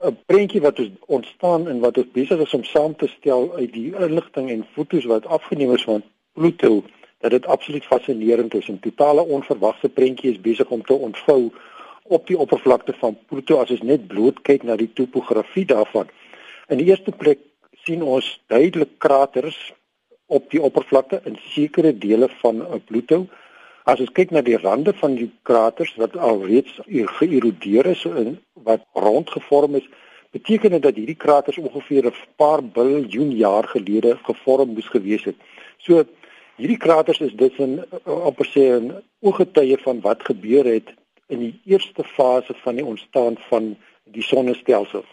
'n prentjie wat ontstaan en wat ons besig is om saam te stel uit die inligting en fotos wat afgeneem is van Pluto dat dit absoluut fascinerend is. 'n Totale onverwagte prentjie is besig om te ontvou op die oppervlakte van Pluto as ons net bloot kyk na die topografie daarvan. In die eerste plek sien ons duidelik kraters op die oppervlakte in sekere dele van Pluto. As ons kyk na die rande van die kraters wat alreeds geërodeer is en wat rondgevorm is, beteken dit dat hierdie kraters ongeveer 'n paar biljoen jaar gelede gevorm moes gewees het. So hierdie kraters is dus 'n amper sê 'n ooggetuie van wat gebeur het in die eerste fase van die ontstaan van die sonnestelsel.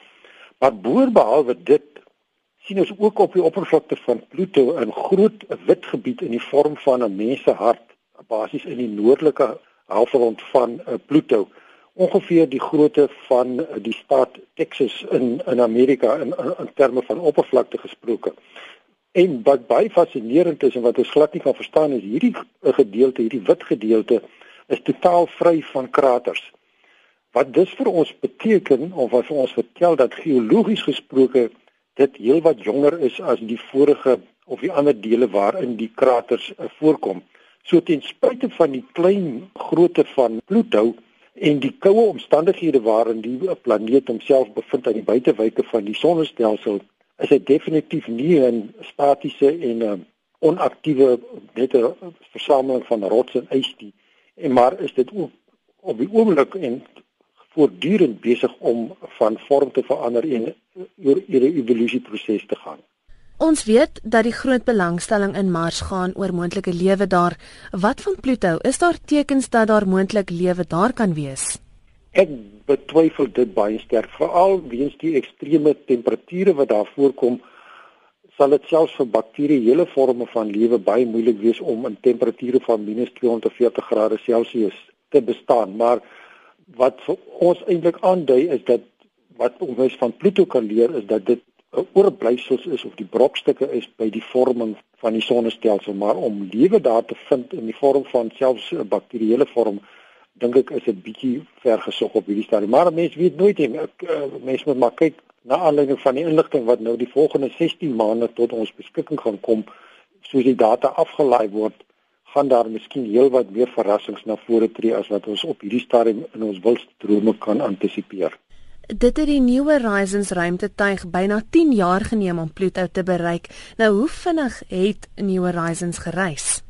Maar boorbehalwe dit sien ons ook op die oppervlakte van Pluto 'n groot wit gebied in die vorm van 'n mensehart basies in die noordelike halfrond van uh, Pluto ongeveer die grootte van uh, die staat Texas in in Amerika in, in terme van oppervlakte gesproke. En wat baie fascinerend is en wat ons glad nie kan verstaan is hierdie uh, gedeelte, hierdie wit gedeelte is totaal vry van kraters. Wat dis vir ons beteken of wat vir ons vertel dat geologies gesproke dit heelwat jonger is as die vorige of die ander dele waarin die kraters voorkom. So ten spyte van die klein grootte van Pluto en die koue omstandighede waarin die planeet homself bevind aan die buitewyke van die sonnestelsel, is hy definitief nie 'n statiese en 'n um, onaktiewe net 'n versameling van rots en ys nie. En maar is dit ook op die oomblik en voortdurend besig om van vorm te verander en oor 'n evolusieproses te gaan. Ons weet dat die groot belangstelling in Mars gaan oor moontlike lewe daar. Wat van Pluto? Is daar tekens dat daar moontlik lewe daar kan wees? Ek betwyfel dit baie sterk, veral weens die ekstreme temperature wat daar voorkom. Sal dit selfs vir bakterieële forme van lewe baie moeilik wees om in temperature van -240 grade Celsius te bestaan, maar wat ons eintlik aandui is dat wat ons van Pluto kan leer is dat dit oorblyfsels is of die brokstukke is by die vorming van die sonnestelsel, maar om lewe daar te vind in die vorm van selfs 'n bakterieële vorm, dink ek is 'n bietjie ver gesog op hierdie stadium. Maar mense weet nooit nie. Ek uh, mense moet maar kyk na aanleiding van die inligting wat nou die volgende 16 maande tot ons beskikking gaan kom, soos die data afgelaai word gaan daar miskien heelwat meer verrassings na vore tree as wat ons op hierdie stadium in ons wildste drome kan antisipeer. Dit het die New Horizons ruimtetuig byna 10 jaar geneem om Pluto te bereik. Nou hoe vinnig het New Horizons gereis?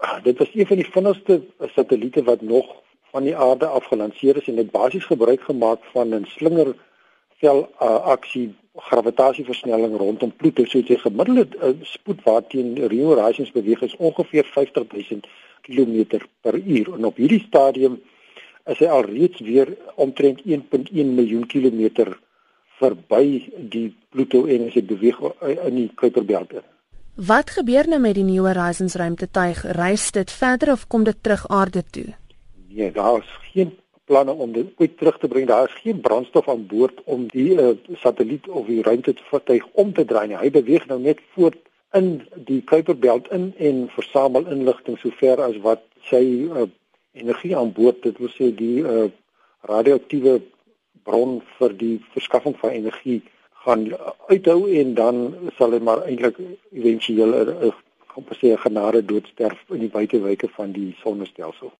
Ah, dit was een van die vinnigste satelliete wat nog van die aarde af gelanseer is en het basies gebruik gemaak van 'n slingervel uh, aksie gravitasieversnelling rondom Pluto. So dit gemiddelde uh, spoed waarteen New Horizons beweeg is ongeveer 50000 km per uur en op hierdie stadium is hy alreeds weer omtrent 1.1 miljoen kilometer verby die Pluto en hy beweeg in die Kuiperbelt. Wat gebeur nou met die New Horizons ruimtetuig? Reis dit verder of kom dit terug aarde toe? Nee, daar is geen planne om dit ooit terug te bring. Daar is geen brandstof aan boord om die uh, satelliet of die ruimtetuig om te draai nie. Hy beweeg nou net voort in die Kuiperbelt in en versamel inligting sover as wat sy uh, energie aan boord. Dit wil sê die uh, radioaktiewe bron vir die verskaffing van energie gaan uithou en dan sal dit maar eintlik éventueel 'n uh, kom sê 'n genade doodsterf in die buitewyke van die sonnestelsel